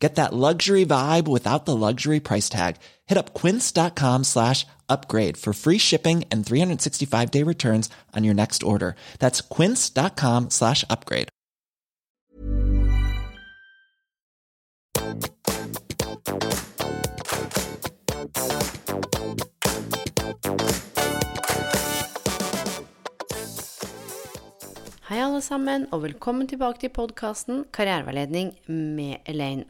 Get that luxury vibe without the luxury price tag. Hit up quince.com slash upgrade for free shipping and 365 day returns on your next order. That's quince.com slash upgrade. Hei, alle sammen, og velkommen tilbake til podkasten Karriereveiledning med Elaine.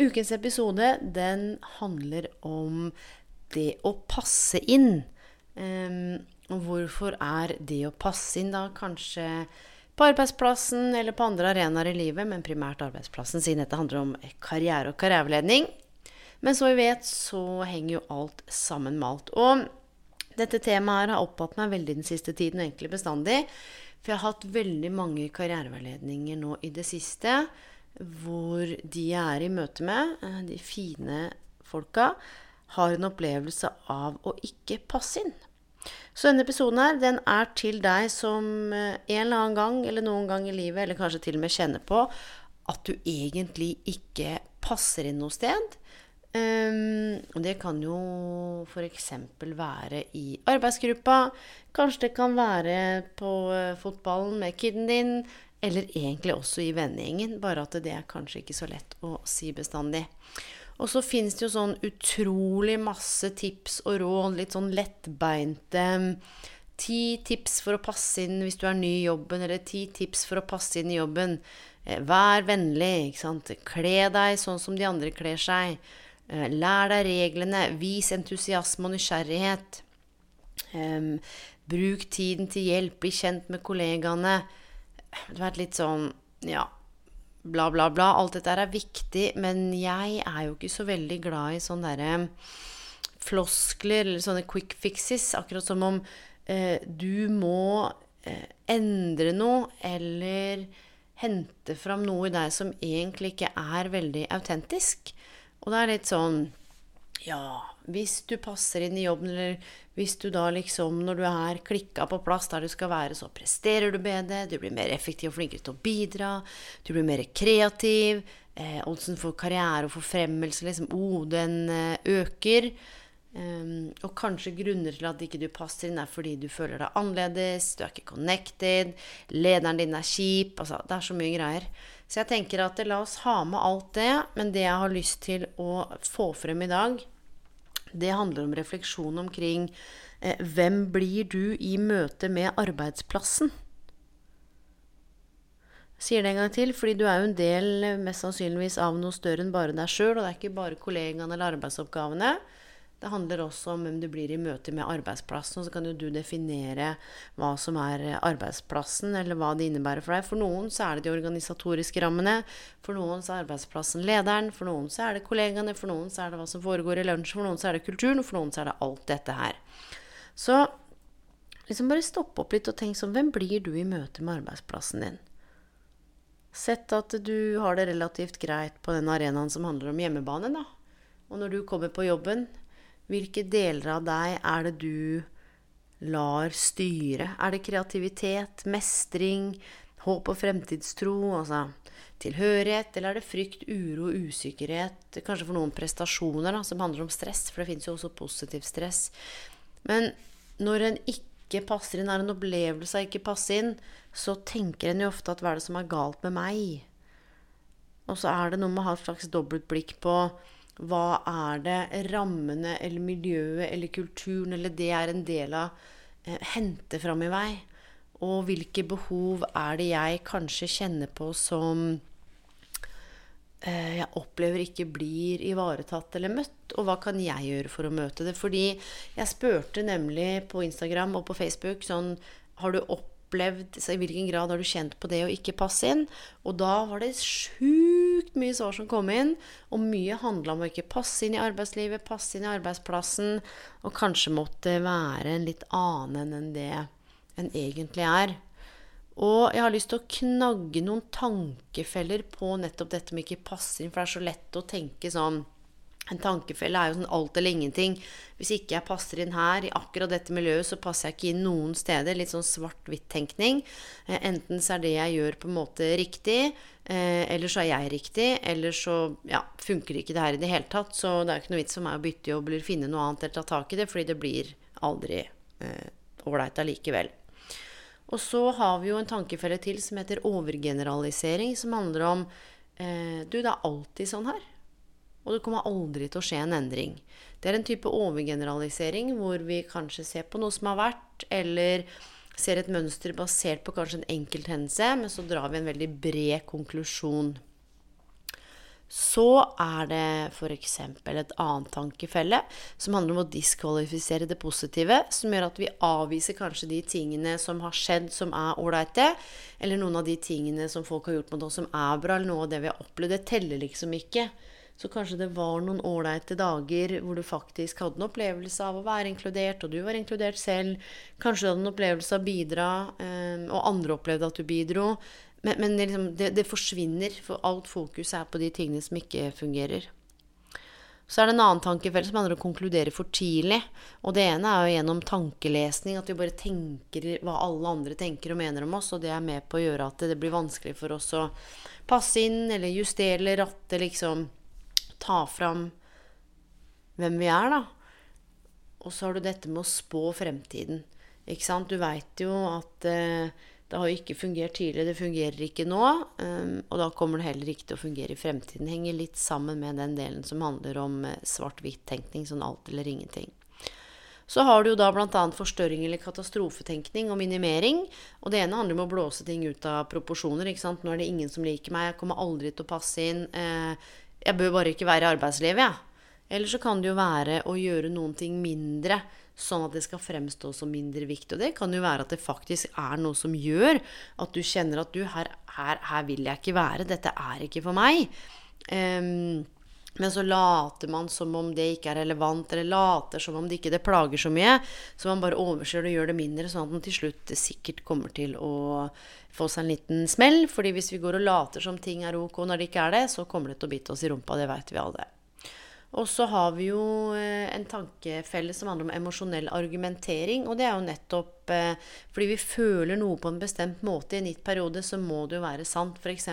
Ukens episode den handler om det å passe inn. Um, hvorfor er det å passe inn da kanskje på arbeidsplassen eller på andre arenaer i livet, men primært arbeidsplassen, siden dette handler om karriere og karriereverledning. Men så vi vet, så henger jo alt sammen med alt. Og dette temaet har opptatt meg veldig den siste tiden, og egentlig bestandig. For jeg har hatt veldig mange karriereveiledninger nå i det siste hvor de jeg er i møte med, eh, de fine folka, har en opplevelse av å ikke passe inn. Så denne episoden her, den er til deg som eh, en eller annen gang, eller noen gang i livet, eller kanskje til og med kjenner på at du egentlig ikke passer inn noe sted. Um, og det kan jo f.eks. være i arbeidsgruppa. Kanskje det kan være på uh, fotballen med kiden din. Eller egentlig også i vennegjengen, bare at det er kanskje ikke så lett å si bestandig. Og så fins det jo sånn utrolig masse tips og råd, litt sånn lettbeinte Ti tips for å passe inn hvis du er ny i jobben, eller ti tips for å passe inn i jobben. Eh, vær vennlig, ikke sant. Kle deg sånn som de andre kler seg. Eh, lær deg reglene. Vis entusiasme og nysgjerrighet. Um, bruk tiden til hjelp. Bli kjent med kollegaene. Du vært litt sånn Ja, bla, bla, bla. Alt dette er viktig, men jeg er jo ikke så veldig glad i sånne derre floskler eller sånne quick fixes. Akkurat som om eh, du må eh, endre noe eller hente fram noe i deg som egentlig ikke er veldig autentisk. Og det er litt sånn Ja, hvis du passer inn i jobben, eller hvis du da liksom, når du er klikka på plass der du skal være, så presterer du bedre, du blir mer effektiv og flinkere til å bidra, du blir mer kreativ, eh, oddsen for karriere og forfremmelse, liksom, oh, den eh, øker. Um, og kanskje grunner til at ikke du passer inn, er fordi du føler deg annerledes, du er ikke connected, lederen din er kjip altså, Det er så mye greier. Så jeg tenker at la oss ha med alt det, men det jeg har lyst til å få frem i dag, det handler om refleksjon omkring eh, hvem blir du i møte med arbeidsplassen? Sier det en gang til, fordi du er jo en del mest sannsynligvis av noe større enn bare deg sjøl. Og det er ikke bare kollegaene eller arbeidsoppgavene. Det handler også om hvem du blir i møte med arbeidsplassen. Og så kan jo du definere hva som er arbeidsplassen, eller hva det innebærer for deg. For noen så er det de organisatoriske rammene. For noen så er arbeidsplassen lederen. For noen så er det kollegaene. For noen så er det hva som foregår i lunsj. For noen så er det kulturen. Og for noen så er det alt dette her. Så liksom bare stopp opp litt og tenk sånn Hvem blir du i møte med arbeidsplassen din? Sett at du har det relativt greit på den arenaen som handler om hjemmebane, da. Og når du kommer på jobben, hvilke deler av deg er det du lar styre? Er det kreativitet, mestring, håp og fremtidstro, altså tilhørighet, eller er det frykt, uro, usikkerhet, kanskje for noen prestasjoner da, som handler om stress, for det fins jo også positiv stress. Men når en ikke passer inn, er en opplevelse av ikke passe inn, så tenker en jo ofte at hva er det som er galt med meg? Og så er det noe med å ha et slags dobbelt blikk på hva er det rammene eller miljøet eller kulturen eller det er en del av, eh, henter fram i vei? Og hvilke behov er det jeg kanskje kjenner på som eh, jeg opplever ikke blir ivaretatt eller møtt? Og hva kan jeg gjøre for å møte det? Fordi jeg spurte nemlig på Instagram og på Facebook sånn Har du opplevd så I hvilken grad har du kjent på det å ikke passe inn? Og da var det sjukt mye svar som kom inn, og mye handla om å ikke passe inn i arbeidslivet, passe inn i arbeidsplassen, og kanskje måtte være en litt annen enn det en egentlig er. Og jeg har lyst til å knagge noen tankefeller på nettopp dette med ikke passe inn, for det er så lett å tenke sånn en tankefelle er jo sånn alt eller ingenting. Hvis ikke jeg passer inn her, i akkurat dette miljøet, så passer jeg ikke inn noen steder. Litt sånn svart-hvitt-tenkning. Eh, enten så er det jeg gjør, på en måte riktig, eh, eller så er jeg riktig. Eller så ja, funker ikke det her i det hele tatt. Så det er ikke noe vits for meg å bytte jobb eller finne noe annet eller ta tak i det, fordi det blir aldri ålreit eh, allikevel. Og så har vi jo en tankefelle til som heter overgeneralisering, som handler om eh, Du, det er alltid sånn her. Og det kommer aldri til å skje en endring. Det er en type overgeneralisering hvor vi kanskje ser på noe som har vært, eller ser et mønster basert på kanskje en enkelt hendelse, men så drar vi en veldig bred konklusjon. Så er det f.eks. et annet tankefelle som handler om å diskvalifisere det positive, som gjør at vi avviser kanskje de tingene som har skjedd som er ålreite, eller noen av de tingene som folk har gjort mot oss som er bra, eller noe av det vi har opplevd. Det teller liksom ikke. Så kanskje det var noen ålreite dager hvor du faktisk hadde en opplevelse av å være inkludert, og du var inkludert selv. Kanskje du hadde en opplevelse av å bidra, eh, og andre opplevde at du bidro. Men, men liksom, det, det, forsvinner, for alt fokus er på de tingene som ikke fungerer. Så er det en annen tankefelle som handler om å konkludere for tidlig. Og det ene er jo gjennom tankelesning, at vi bare tenker hva alle andre tenker og mener om oss, og det er med på å gjøre at det blir vanskelig for oss å passe inn eller justere eller ratte liksom ta fram hvem vi er, da. Og så har du dette med å spå fremtiden. Ikke sant? Du veit jo at eh, det har ikke fungert tidligere, det fungerer ikke nå. Um, og da kommer det heller ikke til å fungere i fremtiden. Det henger litt sammen med den delen som handler om eh, svart-hvitt-tenkning, sånn alt eller ingenting. Så har du jo da bl.a. forstørring eller katastrofetenkning og minimering. Og det ene handler om å blåse ting ut av proporsjoner. ikke sant? Nå er det ingen som liker meg, jeg kommer aldri til å passe inn. Jeg bør bare ikke være i arbeidslivet, jeg. Ja. Eller så kan det jo være å gjøre noen ting mindre, sånn at det skal fremstå som mindre viktig. Og det kan jo være at det faktisk er noe som gjør at du kjenner at du, her, her, her vil jeg ikke være. Dette er ikke for meg. Um, men så later man som om det ikke er relevant, eller later som om det ikke det plager så mye. Så man bare overser det og gjør det mindre, sånn at man til slutt sikkert kommer til å få seg en liten smell. fordi hvis vi går og later som ting er ok når det ikke er det, så kommer det til å bite oss i rumpa. Det veit vi alle. Og så har vi jo eh, en tankefelle som handler om emosjonell argumentering. Og det er jo nettopp eh, fordi vi føler noe på en bestemt måte i en gitt periode, så må det jo være sant. F.eks.: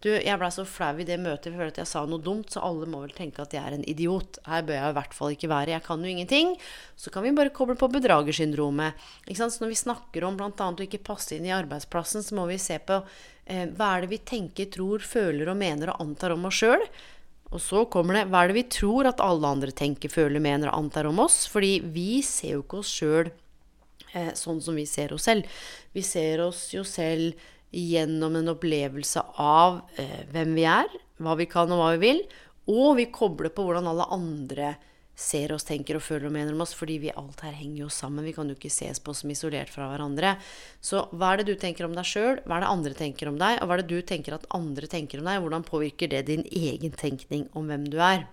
Du, jeg blei så flau i det møtet, jeg føler at jeg sa noe dumt, så alle må vel tenke at jeg er en idiot. Her bør jeg i hvert fall ikke være. Jeg kan jo ingenting. Så kan vi bare koble på bedragersyndromet. Ikke sant? Så når vi snakker om bl.a. å ikke passe inn i arbeidsplassen, så må vi se på eh, hva er det vi tenker, tror, føler og mener og antar om oss sjøl. Og så kommer det Hva er det vi tror at alle andre tenker, føler, mener og antar om oss? Fordi vi ser jo ikke oss sjøl eh, sånn som vi ser oss selv. Vi ser oss jo selv gjennom en opplevelse av eh, hvem vi er, hva vi kan og hva vi vil. Og vi kobler på hvordan alle andre ser oss, tenker og føler og mener om oss, fordi vi alt her henger jo sammen. Vi kan jo ikke ses på som isolert fra hverandre. Så hva er det du tenker om deg sjøl? Hva er det andre tenker om deg? Og hva er det du tenker at andre tenker om deg? Hvordan påvirker det din egen tenkning om hvem du er?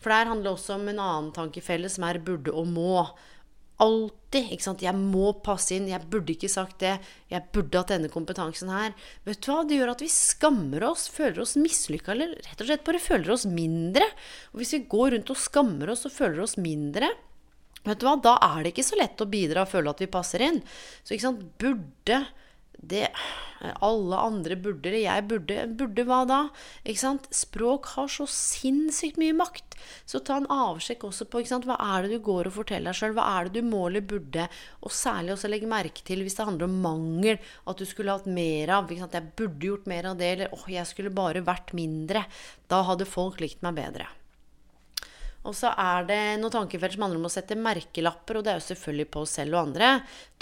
For det her handler også om en annen tanke felles, som er burde og må alltid ikke sant? Jeg må passe inn. Jeg burde ikke sagt det. Jeg burde hatt denne kompetansen her. Vet du hva? Det gjør at vi skammer oss, føler oss mislykka, eller rett og slett bare føler oss mindre. Og hvis vi går rundt og skammer oss og føler oss mindre, vet du hva? da er det ikke så lett å bidra og føle at vi passer inn. Så ikke sant? burde det Alle andre burde, eller jeg burde. Burde hva da? Ikke sant? Språk har så sinnssykt mye makt. Så ta en avsjekk også på ikke sant? hva er det du går og forteller deg sjøl. Hva er det du må eller burde? Og særlig også legge merke til hvis det handler om mangel. At du skulle hatt mer av. Ikke sant? Jeg burde gjort mer av det. Eller åh, jeg skulle bare vært mindre. Da hadde folk likt meg bedre. Og så er det noen tankefelt som handler om å sette merkelapper, og det er jo selvfølgelig på oss selv og andre.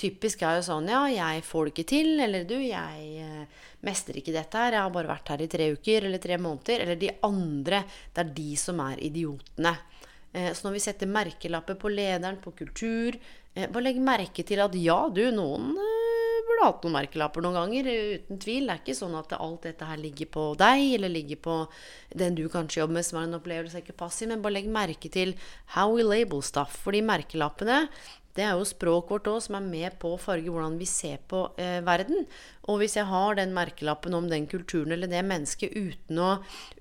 Typisk er jo sånn ja, jeg får det ikke til, eller du, jeg eh, mestrer ikke dette her, jeg har bare vært her i tre uker eller tre måneder. Eller de andre. Det er de som er idiotene. Eh, så når vi setter merkelapper på lederen, på kultur, eh, bare legg merke til at ja, du, noen burde hatt noen merkelapper noen ganger, uten tvil. Det er ikke sånn at alt dette her ligger på deg, eller ligger på den du kanskje jobber med, som er en opplevelse ikke passiv, men bare legg merke til how we label stuff. For de merkelappene, det er jo språket vårt òg som er med på å farge hvordan vi ser på eh, verden. Og hvis jeg har den merkelappen om den kulturen eller det mennesket uten å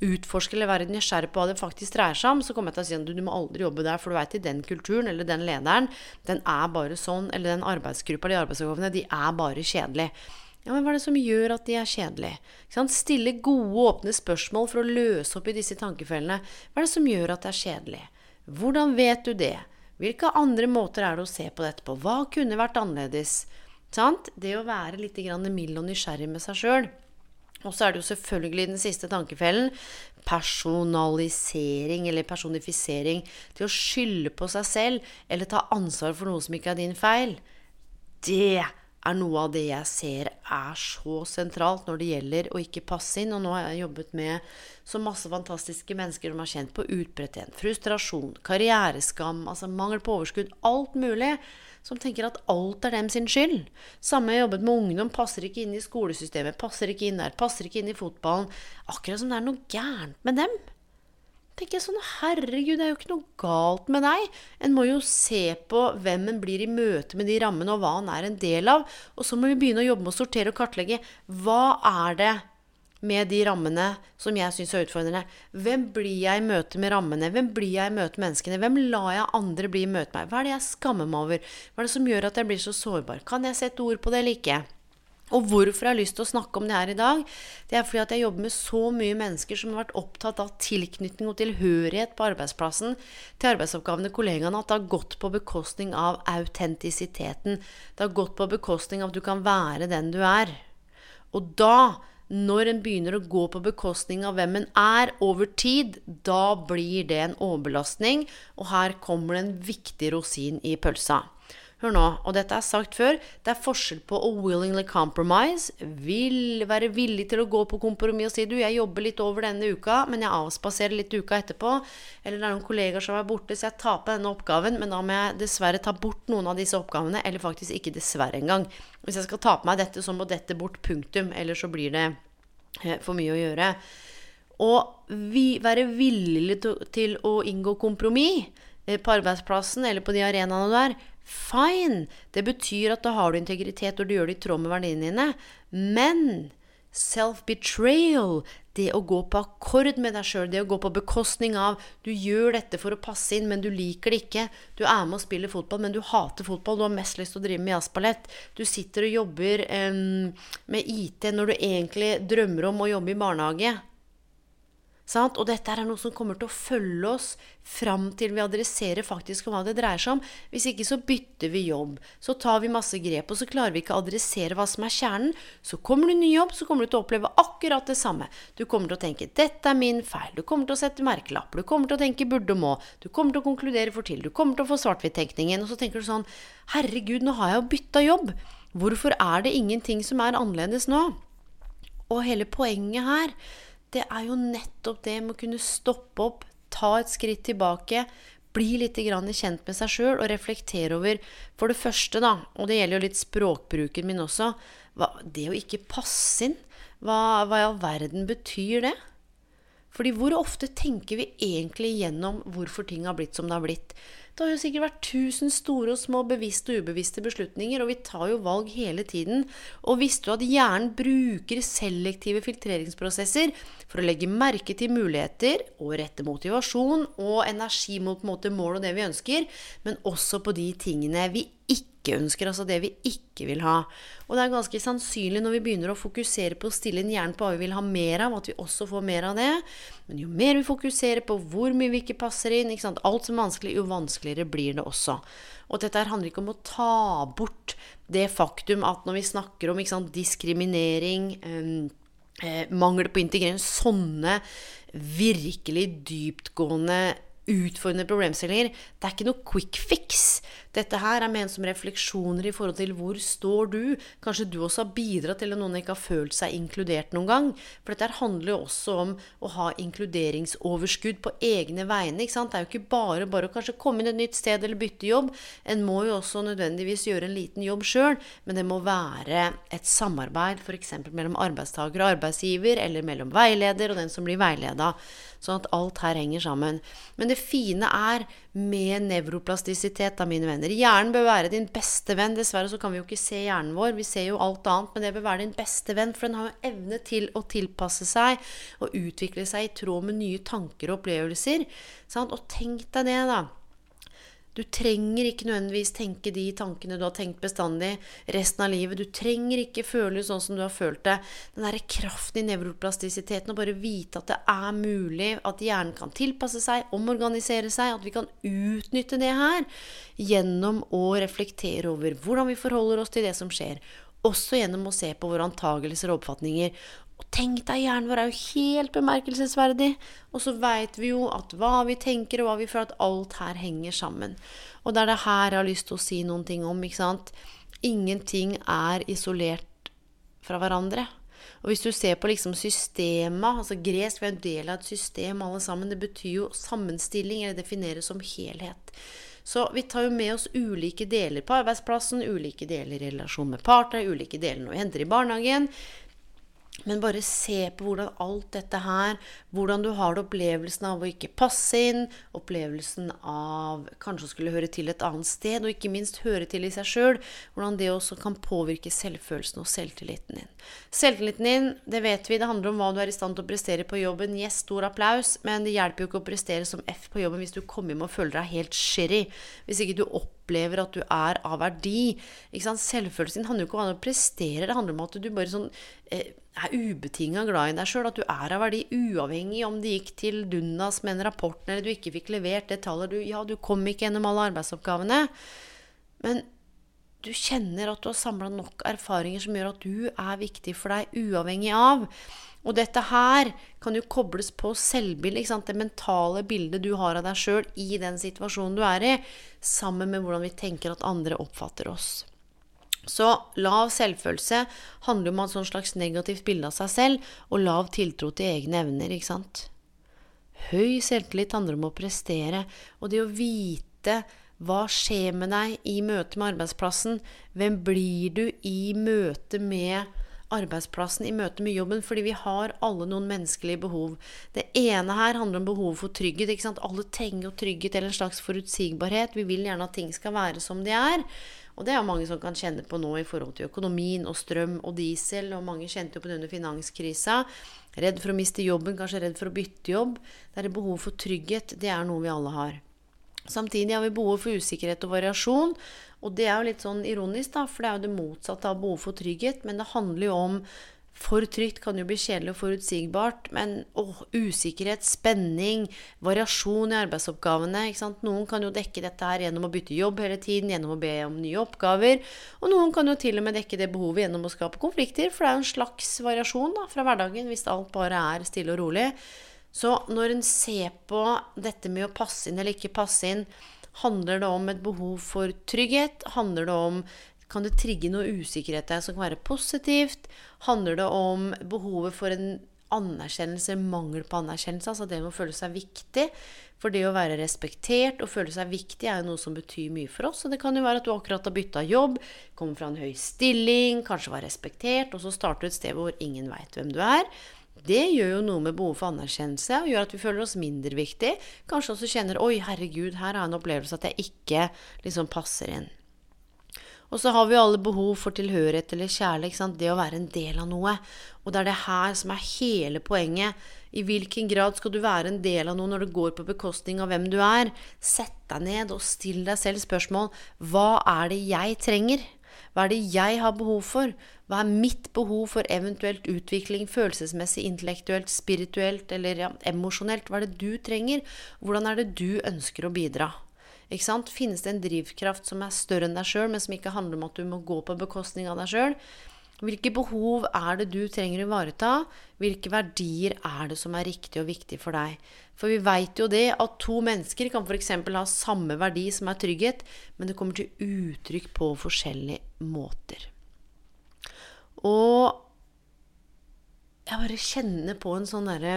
utforske eller være nysgjerrig på hva det faktisk dreier seg om, så kommer jeg til å si at du, du må aldri jobbe der, for du veit den kulturen eller den lederen, den er bare sånn, eller den arbeidsgruppa, de arbeidsoppgavene, de er bare kjedelige. Ja, men hva er det som gjør at de er kjedelige? Stille gode, åpne spørsmål for å løse opp i disse tankefellene. Hva er det som gjør at det er kjedelig? Hvordan vet du det? Hvilke andre måter er det å se på dette på? Hva kunne vært annerledes? Sant? Det å være litt mild og nysgjerrig med seg sjøl. Og så er det jo selvfølgelig den siste tankefellen personalisering eller personifisering. Til å skylde på seg selv eller ta ansvar for noe som ikke er din feil. Det er noe av det jeg ser er så sentralt når det gjelder å ikke passe inn. Og nå har jeg jobbet med så masse fantastiske mennesker som har kjent på utbredthet, frustrasjon, karriereskam, altså mangel på overskudd, alt mulig. Som tenker at alt er dem sin skyld. Samme jeg jobbet med ungdom. Passer ikke inn i skolesystemet, passer ikke inn der, passer ikke inn i fotballen. Akkurat som det er noe gærent med dem tenker jeg sånn Herregud, det er jo ikke noe galt med deg. En må jo se på hvem en blir i møte med de rammene, og hva en er en del av. Og så må vi begynne å jobbe med å sortere og kartlegge. Hva er det med de rammene som jeg syns er utfordrende? Hvem blir jeg i møte med rammene? Hvem blir jeg i møte med menneskene? Hvem lar jeg andre bli i møte med? Hva er det jeg skammer meg over? Hva er det som gjør at jeg blir så sårbar? Kan jeg sette ord på det eller ikke? Og hvorfor jeg har lyst til å snakke om det her i dag, det er fordi at jeg jobber med så mye mennesker som har vært opptatt av tilknytning og tilhørighet på arbeidsplassen til arbeidsoppgavene kollegaene, at det har gått på bekostning av autentisiteten. Det har gått på bekostning av at du kan være den du er. Og da, når en begynner å gå på bekostning av hvem en er over tid, da blir det en overbelastning, og her kommer det en viktig rosin i pølsa. Hør nå, og dette er sagt før, det er forskjell på å willingly compromise, vil være villig til å gå på kompromiss og si du, jeg jobber litt over denne uka, men jeg avspaserer litt uka etterpå. Eller det er noen kollegaer som er borte, så jeg på denne oppgaven, men da må jeg dessverre ta bort noen av disse oppgavene, eller faktisk ikke dessverre engang. Hvis jeg skal ta på meg dette, så må dette bort, punktum. Eller så blir det eh, for mye å gjøre. Og vi, være villig til å inngå kompromiss eh, på arbeidsplassen eller på de arenaene du er, Fine! Det betyr at da har du integritet, og du gjør det i tråd med verdiene dine. Men self-betrayal, det å gå på akkord med deg sjøl, det å gå på bekostning av Du gjør dette for å passe inn, men du liker det ikke. Du er med og spiller fotball, men du hater fotball. Du har mest lyst til å drive med jazzballett. Du sitter og jobber um, med IT når du egentlig drømmer om å jobbe i barnehage. Sant? Og dette er noe som kommer til å følge oss fram til vi adresserer faktisk om hva det dreier seg om. Hvis ikke så bytter vi jobb. Så tar vi masse grep, og så klarer vi ikke å adressere hva som er kjernen. Så kommer du ny jobb, så kommer du til å oppleve akkurat det samme. Du kommer til å tenke 'dette er min feil'. Du kommer til å sette merkelapper. Du kommer til å tenke 'burde og må'. Du kommer til å konkludere for til. Du kommer til å få svart-hvitt-tenkningen. Og så tenker du sånn 'herregud, nå har jeg jo bytta jobb'. Hvorfor er det ingenting som er annerledes nå? Og hele poenget her det er jo nettopp det med å kunne stoppe opp, ta et skritt tilbake, bli litt kjent med seg sjøl og reflektere over For det første, da, og det gjelder jo litt språkbruken min også, hva, det å ikke passe inn, hva, hva i all verden betyr det? Fordi hvor ofte tenker vi egentlig gjennom hvorfor ting har blitt som det har blitt? Det har jo sikkert vært tusen store og små bevisste og ubevisste beslutninger, og vi tar jo valg hele tiden. Og visste du at hjernen bruker selektive filtreringsprosesser for å legge merke til muligheter og rette motivasjon og energi mot måte, mål og det vi ønsker, men også på de tingene vi ikke ønsker, altså det vi ikke vil ha. Og det er ganske sannsynlig når vi begynner å fokusere på å stille inn hjernen på hva vi vil ha mer av, at vi også får mer av det. Men jo mer vi fokuserer på hvor mye vi ikke passer inn, ikke alt som er vanskelig, jo vanskeligere blir det også. Og dette her handler ikke om å ta bort det faktum at når vi snakker om sant, diskriminering um, eh, mangel på integrering, sånne virkelig dyptgående utfordrende problemstillinger. Det er ikke noe quick fix. Dette her er ment som refleksjoner i forhold til hvor står du? Kanskje du også har bidratt til at noen ikke har følt seg inkludert noen gang. For dette handler jo også om å ha inkluderingsoverskudd på egne vegne. ikke sant? Det er jo ikke bare bare å kanskje komme inn et nytt sted eller bytte jobb. En må jo også nødvendigvis gjøre en liten jobb sjøl, men det må være et samarbeid f.eks. mellom arbeidstaker og arbeidsgiver, eller mellom veileder og den som blir veileda. Sånn at alt her henger sammen. Men det fine er med nevroplastisitet, da, mine venner. Hjernen bør være din beste venn. Dessverre så kan vi jo ikke se hjernen vår. Vi ser jo alt annet, men det bør være din beste venn. For den har jo evne til å tilpasse seg og utvikle seg i tråd med nye tanker og opplevelser. Sant? Og tenk deg det, da. Du trenger ikke nødvendigvis tenke de tankene du har tenkt bestandig resten av livet. Du trenger ikke føle sånn som du har følt det. Den derre kraften i nevroplastisiteten og bare vite at det er mulig, at hjernen kan tilpasse seg, omorganisere seg, at vi kan utnytte det her gjennom å reflektere over hvordan vi forholder oss til det som skjer. Også gjennom å se på våre antagelser og oppfatninger, og tenk deg, hjernen vår er jo helt bemerkelsesverdig. Og så veit vi jo at hva vi tenker og hva vi føler, at alt her henger sammen. Og det er det her jeg har lyst til å si noen ting om. ikke sant? Ingenting er isolert fra hverandre. Og hvis du ser på liksom systemet, altså gresk, vi er en del av et system alle sammen, det betyr jo sammenstilling, eller defineres som helhet. Så vi tar jo med oss ulike deler på arbeidsplassen, ulike deler i relasjon med partner, ulike deler når vi henter i barnehagen. Men bare se på hvordan alt dette her Hvordan du har det opplevelsen av å ikke passe inn, opplevelsen av kanskje å skulle høre til et annet sted, og ikke minst høre til i seg sjøl. Hvordan det også kan påvirke selvfølelsen og selvtilliten din. Selvtilliten din, det vet vi, det handler om hva du er i stand til å prestere på jobben. Yes, stor applaus, men det hjelper jo ikke å prestere som F på jobben hvis du kommer hjem og føler deg helt sherry. Hvis ikke du opplever at du er av verdi. Selvfølelsen handler jo ikke om å prestere, det handler om at du bare sånn eh, er ubetinga glad i deg sjøl, at du er av verdi uavhengig om det gikk til dundas med en rapport, eller du ikke fikk levert det tallet du Ja, du kom ikke gjennom alle arbeidsoppgavene, men du kjenner at du har samla nok erfaringer som gjør at du er viktig for deg, uavhengig av. Og dette her kan jo kobles på selvbildet, det mentale bildet du har av deg sjøl i den situasjonen du er i, sammen med hvordan vi tenker at andre oppfatter oss. Så lav selvfølelse handler om å sånn slags negativt bilde av seg selv, og lav tiltro til egne evner, ikke sant. Høy selvtillit handler om å prestere, og det å vite hva skjer med deg i møte med arbeidsplassen? Hvem blir du i møte med arbeidsplassen, i møte med jobben? Fordi vi har alle noen menneskelige behov. Det ene her handler om behov for trygghet. ikke sant? Alle trenger jo trygghet eller en slags forutsigbarhet. Vi vil gjerne at ting skal være som de er. Og det er mange som kan kjenne på nå i forhold til økonomien og strøm og diesel. Og mange kjente jo på det under finanskrisa. Redd for å miste jobben, kanskje redd for å bytte jobb. Det er behov for trygghet. Det er noe vi alle har. Samtidig har vi behov for usikkerhet og variasjon. Og det er jo litt sånn ironisk, da, for det er jo det motsatte av behov for trygghet. Men det handler jo om for trygt kan jo bli kjedelig og forutsigbart, men åh, usikkerhet, spenning, variasjon i arbeidsoppgavene Noen kan jo dekke dette her gjennom å bytte jobb hele tiden, gjennom å be om nye oppgaver. Og noen kan jo til og med dekke det behovet gjennom å skape konflikter, for det er jo en slags variasjon da, fra hverdagen hvis alt bare er stille og rolig. Så når en ser på dette med å passe inn eller ikke passe inn, handler det om et behov for trygghet? Handler det om kan det trigge noe usikkerhet der som kan være positivt? Handler det om behovet for en anerkjennelse, mangel på anerkjennelse? Altså det med å føle seg viktig. For det å være respektert og føle seg viktig er jo noe som betyr mye for oss. Og det kan jo være at du akkurat har bytta jobb, kommer fra en høy stilling, kanskje var respektert, og så starter du et sted hvor ingen veit hvem du er. Det gjør jo noe med behov for anerkjennelse og gjør at vi føler oss mindre viktig. Kanskje også kjenner 'oi, herregud, her har jeg en opplevelse at jeg ikke liksom passer inn'. Og så har vi alle behov for tilhørighet eller kjærlighet. Det å være en del av noe. Og det er det her som er hele poenget. I hvilken grad skal du være en del av noe når det går på bekostning av hvem du er? Sett deg ned og still deg selv spørsmål. Hva er det jeg trenger? Hva er det jeg har behov for? Hva er mitt behov for eventuelt utvikling følelsesmessig, intellektuelt, spirituelt eller ja, emosjonelt? Hva er det du trenger? Hvordan er det du ønsker å bidra? Finnes det en drivkraft som er større enn deg sjøl, men som ikke handler om at du må gå på bekostning av deg sjøl? Hvilke behov er det du trenger å ivareta? Hvilke verdier er det som er riktig og viktig for deg? For vi veit jo det at to mennesker kan f.eks. ha samme verdi som er trygghet, men det kommer til uttrykk på forskjellige måter. Og jeg bare kjenner på en sånn derre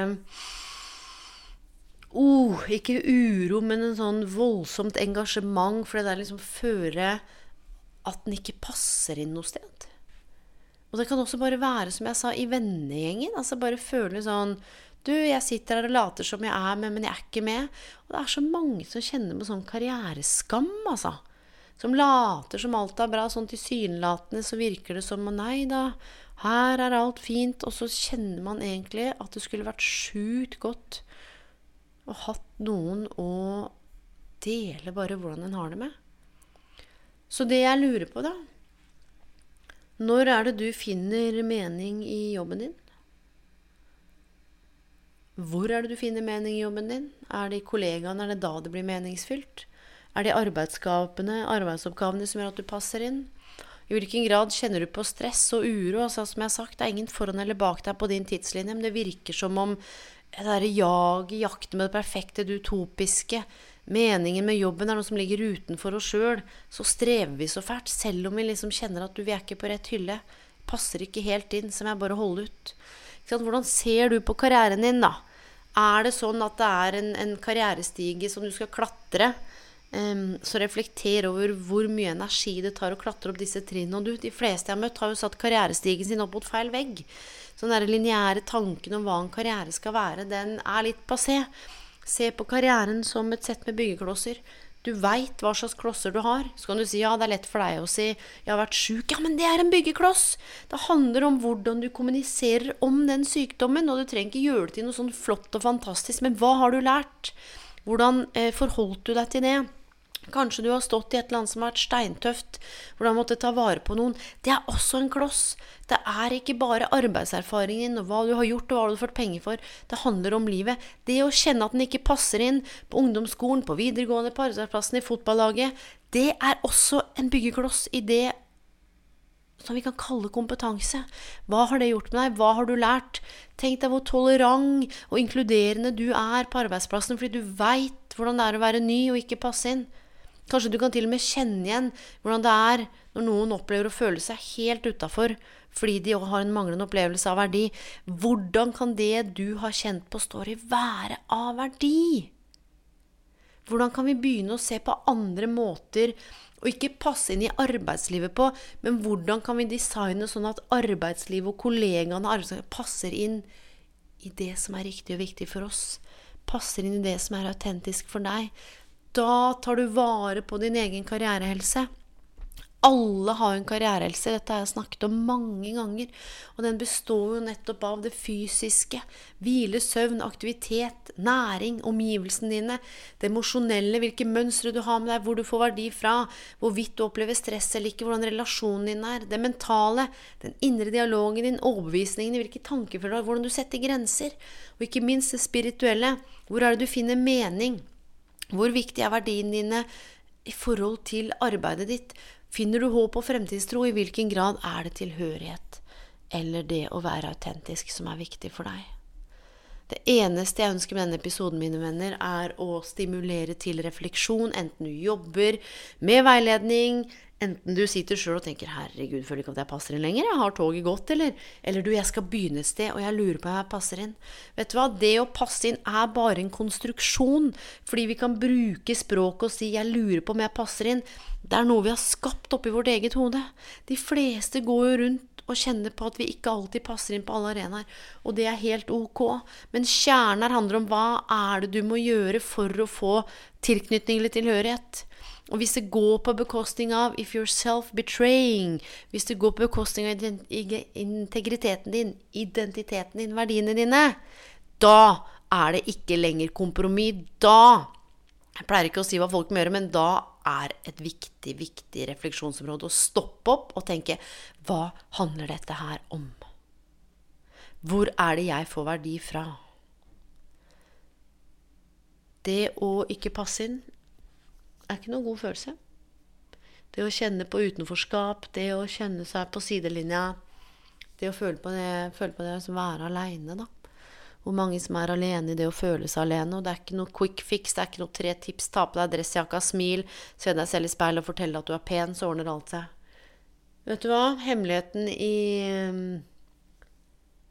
oh, Ikke uro, men en sånn voldsomt engasjement for det der liksom føre at den ikke passer inn noe sted. Og det kan også bare være, som jeg sa, i vennegjengen. Altså bare føle sånn Du, jeg sitter her og later som jeg er med, men jeg er ikke med. Og det er så mange som kjenner på sånn karriereskam, altså. Som later som alt er bra. Sånn tilsynelatende så virker det som Nei da, her er alt fint. Og så kjenner man egentlig at det skulle vært sjukt godt å hatt noen å dele bare hvordan en har det med. Så det jeg lurer på, da Når er det du finner mening i jobben din? Hvor er det du finner mening i jobben din? Er det i kollegaene? Er det da det blir meningsfylt? Er det arbeidsoppgavene, arbeidsoppgavene som gjør at du passer inn? I hvilken grad kjenner du på stress og uro? Altså, som jeg har sagt, det er ingen foran eller bak deg på din tidslinje, men det virker som om det derre jaget, jakten med det perfekte, det utopiske, meningen med jobben er noe som ligger utenfor oss sjøl, så strever vi så fælt, selv om vi liksom kjenner at du, vi er ikke på rett hylle. Passer ikke helt inn, så må jeg bare holde ut. Hvordan ser du på karrieren din, da? Er det sånn at det er en, en karrierestige som du skal klatre? Um, så reflekter over hvor mye energi det tar å klatre opp disse trinnene. Og du, de fleste jeg har møtt, har jo satt karrierestigen sin opp mot feil vegg. Så den der lineære tanken om hva en karriere skal være, den er litt passé. Se på karrieren som et sett med byggeklosser. Du veit hva slags klosser du har. Så kan du si ja, det er lett for deg å si 'jeg har vært sjuk'. Ja, men det er en byggekloss! Det handler om hvordan du kommuniserer om den sykdommen. Og du trenger ikke gjøre det til noe sånn flott og fantastisk, men hva har du lært? Hvordan eh, forholdt du deg til det? Kanskje du har stått i et annet som har vært steintøft, hvor du har måttet ta vare på noen. Det er også en kloss. Det er ikke bare arbeidserfaringen og hva du har gjort og hva du har fått penger for. Det handler om livet. Det å kjenne at den ikke passer inn på ungdomsskolen, på videregående, på arbeidsplassen, i fotballaget, det er også en byggekloss i det som vi kan kalle kompetanse. Hva har det gjort med deg? Hva har du lært? Tenk deg hvor tolerant og inkluderende du er på arbeidsplassen fordi du veit hvordan det er å være ny og ikke passe inn. Kanskje du kan til og med kjenne igjen hvordan det er når noen opplever å føle seg helt utafor fordi de har en manglende opplevelse av verdi. Hvordan kan det du har kjent på story, være av verdi? Hvordan kan vi begynne å se på andre måter å ikke passe inn i arbeidslivet på, men hvordan kan vi designe sånn at arbeidslivet og kollegaene passer inn i det som er riktig og viktig for oss? Passer inn i det som er autentisk for deg? Da tar du vare på din egen karrierehelse. Alle har en karrierehelse. Dette har jeg snakket om mange ganger. Og den består jo nettopp av det fysiske. Hvile, søvn, aktivitet, næring, omgivelsene dine. Det emosjonelle, hvilke mønstre du har med deg, hvor du får verdi fra. Hvorvidt du opplever stress eller ikke, hvordan relasjonen din er. Det mentale, den indre dialogen din, overbevisningene, hvilke tanker du har, hvordan du setter grenser. Og ikke minst det spirituelle. Hvor er det du finner mening? Hvor viktig er verdiene dine i forhold til arbeidet ditt? Finner du håp og fremtidstro? I hvilken grad er det tilhørighet eller det å være autentisk som er viktig for deg? Det eneste jeg ønsker med denne episoden, mine venner, er å stimulere til refleksjon, enten du jobber med veiledning, enten du sitter sjøl og tenker 'herregud, føler ikke at jeg passer inn lenger', jeg har toget gått, eller, eller du, jeg skal begynne et sted, og jeg lurer på om jeg passer inn. Vet du hva, det å passe inn er bare en konstruksjon, fordi vi kan bruke språket og si 'jeg lurer på om jeg passer inn'. Det er noe vi har skapt oppi vårt eget hode. De fleste går jo rundt og kjenner på at vi ikke alltid passer inn på alle arenaer. Og det er helt ok. Men kjernen her handler om hva er det du må gjøre for å få tilknytning eller tilhørighet. Og hvis det går på bekostning av if you're self-betraying, hvis det går på bekostning av integriteten din, identiteten din, verdiene dine, da er det ikke lenger kompromiss. Da Jeg pleier ikke å si hva folk må gjøre, men da er et viktig, viktig refleksjonsområde å stoppe opp og tenke hva handler dette her om? Hvor er det jeg får verdi fra? Det å ikke passe inn er ikke noen god følelse. Det å kjenne på utenforskap, det å kjenne seg på sidelinja, det å føle på det, føle på det å være aleine, da. Hvor mange som er alene i det å føle seg alene. Og det er ikke noe quick fix, det er ikke noe tre tips. Ta på deg dressjakka, smil, se deg selv i speilet og fortelle at du er pen, så ordner alt seg. Vet du hva? Hemmeligheten i um,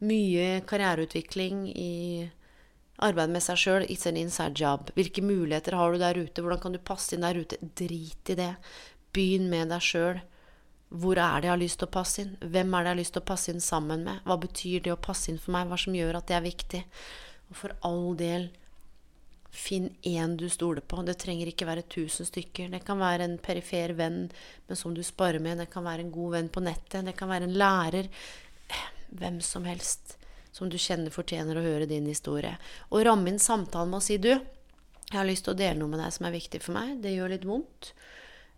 mye karriereutvikling, i arbeid med seg sjøl, it's an inside job. Hvilke muligheter har du der ute? Hvordan kan du passe inn der ute? Drit i det. Begynn med deg sjøl. Hvor er det jeg har lyst til å passe inn? Hvem er det jeg har lyst til å passe inn sammen med? Hva betyr det å passe inn for meg? Hva som gjør at det er viktig? Og for all del, finn én du stoler på. Det trenger ikke være tusen stykker. Det kan være en perifer venn, men som du sparer med. Det kan være en god venn på nettet. Det kan være en lærer. Hvem som helst som du kjenner fortjener å høre din historie. Og ramme inn samtalen med å si du, jeg har lyst til å dele noe med deg som er viktig for meg. Det gjør litt vondt.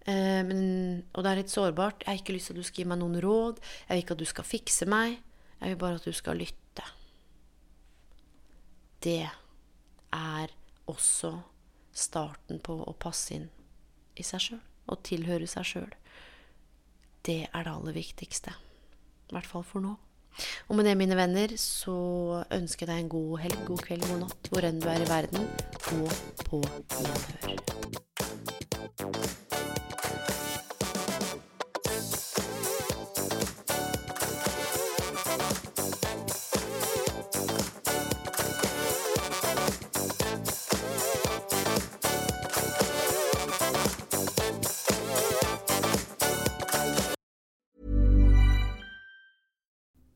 Eh, men, og det er litt sårbart. Jeg har ikke lyst til at du skal gi meg noen råd. Jeg vil ikke at du skal fikse meg. Jeg vil bare at du skal lytte. Det er også starten på å passe inn i seg sjøl. Og tilhøre seg sjøl. Det er det aller viktigste. I hvert fall for nå. Og med det, mine venner, så ønsker jeg deg en god helg, god kveld, god natt, hvor enn du er i verden, og på gjenhør.